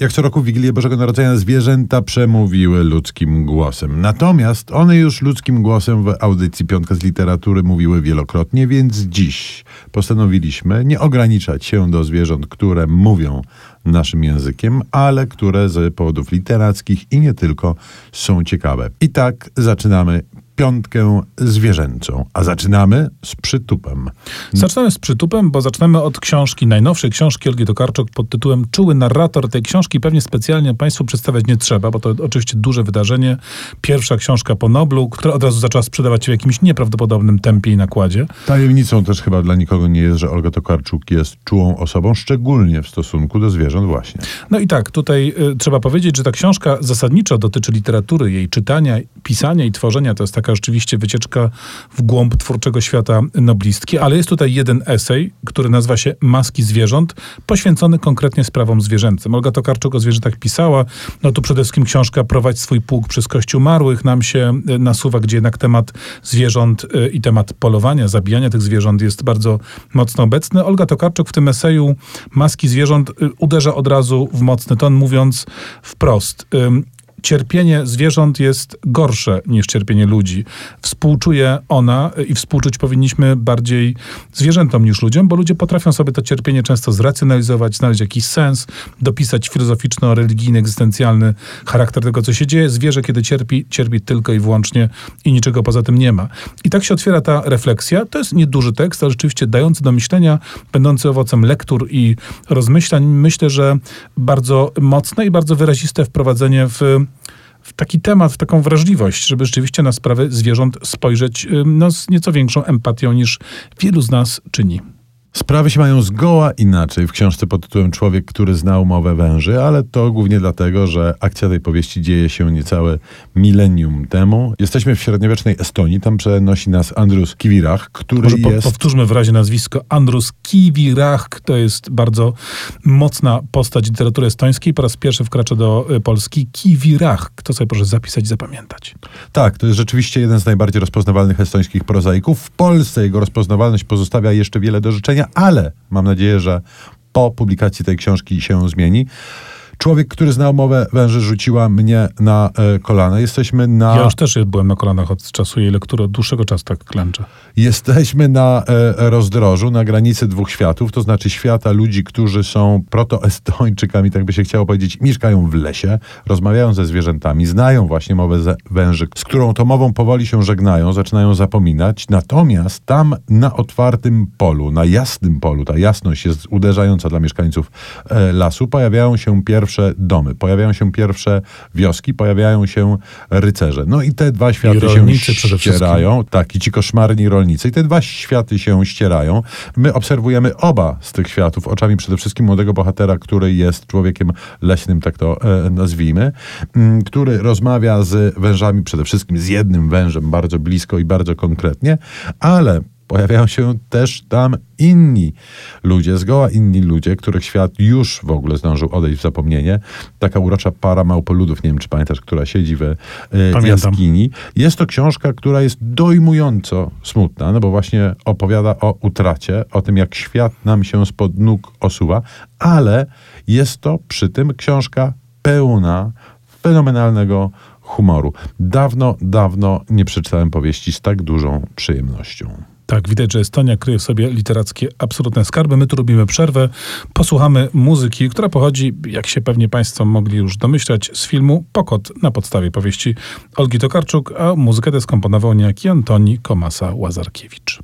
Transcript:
Jak co roku w Wigilię Bożego Narodzenia zwierzęta przemówiły ludzkim głosem. Natomiast one już ludzkim głosem w audycji Piątka z Literatury mówiły wielokrotnie, więc dziś postanowiliśmy nie ograniczać się do zwierząt, które mówią naszym językiem, ale które z powodów literackich i nie tylko są ciekawe. I tak zaczynamy piątkę zwierzęcą, a zaczynamy z przytupem. Zaczynamy z przytupem, bo zaczynamy od książki, najnowszej książki Olgi Tokarczuk pod tytułem Czuły narrator tej książki. Pewnie specjalnie Państwu przedstawiać nie trzeba, bo to oczywiście duże wydarzenie. Pierwsza książka po Noblu, która od razu zaczęła sprzedawać się w jakimś nieprawdopodobnym tempie i nakładzie. Tajemnicą też chyba dla nikogo nie jest, że Olga Tokarczuk jest czułą osobą, szczególnie w stosunku do zwierząt właśnie. No i tak, tutaj y, trzeba powiedzieć, że ta książka zasadniczo dotyczy literatury, jej czytania, pisania i tworzenia. To jest taka rzeczywiście wycieczka w głąb twórczego świata noblistki, ale jest tutaj jeden esej, który nazywa się Maski zwierząt, poświęcony konkretnie sprawom zwierzęcym. Olga Tokarczuk o zwierzętach pisała, no tu przede wszystkim książka Prowadź swój pług przez Kościół Marłych nam się y, nasuwa, gdzie jednak temat zwierząt y, i temat polowania, zabijania tych zwierząt jest bardzo mocno obecny. Olga Tokarczuk w tym eseju Maski zwierząt y, uderza od razu w mocny ton, mówiąc wprost cierpienie zwierząt jest gorsze niż cierpienie ludzi. Współczuje ona i współczuć powinniśmy bardziej zwierzętom niż ludziom, bo ludzie potrafią sobie to cierpienie często zracjonalizować, znaleźć jakiś sens, dopisać filozoficzno-religijny, egzystencjalny charakter tego, co się dzieje. Zwierzę, kiedy cierpi, cierpi tylko i wyłącznie i niczego poza tym nie ma. I tak się otwiera ta refleksja. To jest nieduży tekst, ale rzeczywiście dający do myślenia, będący owocem lektur i rozmyślań. Myślę, że bardzo mocne i bardzo wyraziste wprowadzenie w w taki temat, w taką wrażliwość, żeby rzeczywiście na sprawy zwierząt spojrzeć no, z nieco większą empatią niż wielu z nas czyni. Sprawy się mają zgoła inaczej w książce pod tytułem Człowiek, który znał mowę węży, ale to głównie dlatego, że akcja tej powieści dzieje się niecałe milenium temu. Jesteśmy w średniowiecznej Estonii, tam przenosi nas Andrus Kivirach, który Może po, jest... powtórzmy w razie nazwisko. Andrus Kivirach to jest bardzo mocna postać literatury estońskiej. Po raz pierwszy wkracza do y, Polski. Kivirach. Kto sobie proszę zapisać, zapamiętać. Tak, to jest rzeczywiście jeden z najbardziej rozpoznawalnych estońskich prozaików. W Polsce jego rozpoznawalność pozostawia jeszcze wiele do życzenia ale mam nadzieję, że po publikacji tej książki się zmieni. Człowiek, który znał mowę węży, rzuciła mnie na e, kolana. Jesteśmy na. Ja już też byłem na kolanach od czasu jej lektury, od dłuższego czasu tak klęczę. Jesteśmy na e, rozdrożu, na granicy dwóch światów, to znaczy świata ludzi, którzy są protoestończykami, tak by się chciało powiedzieć, mieszkają w lesie, rozmawiają ze zwierzętami, znają właśnie mowę węży, z którą to mową powoli się żegnają, zaczynają zapominać. Natomiast tam na otwartym polu, na jasnym polu, ta jasność jest uderzająca dla mieszkańców e, lasu, pojawiają się pierwsze pierwsze domy, pojawiają się pierwsze wioski, pojawiają się rycerze. No i te dwa światy się ścierają. Tak, i ci koszmarni rolnicy. I te dwa światy się ścierają. My obserwujemy oba z tych światów oczami przede wszystkim młodego bohatera, który jest człowiekiem leśnym, tak to e, nazwijmy, m, mm, który rozmawia z wężami, przede wszystkim z jednym wężem bardzo blisko i bardzo konkretnie, ale pojawiają się też tam inni ludzie, zgoła inni ludzie, których świat już w ogóle zdążył odejść w zapomnienie. Taka urocza para małpoludów, nie wiem czy pamiętasz, która siedzi w y, jaskini. Jest to książka, która jest dojmująco smutna, no bo właśnie opowiada o utracie, o tym jak świat nam się spod nóg osuwa, ale jest to przy tym książka pełna fenomenalnego humoru. Dawno, dawno nie przeczytałem powieści z tak dużą przyjemnością. Tak, widać, że Estonia kryje w sobie literackie absolutne skarby. My tu robimy przerwę, posłuchamy muzyki, która pochodzi, jak się pewnie Państwo mogli już domyślać, z filmu Pokot na podstawie powieści Olgi Tokarczuk, a muzykę tę skomponował niejaki Antoni Komasa-Łazarkiewicz.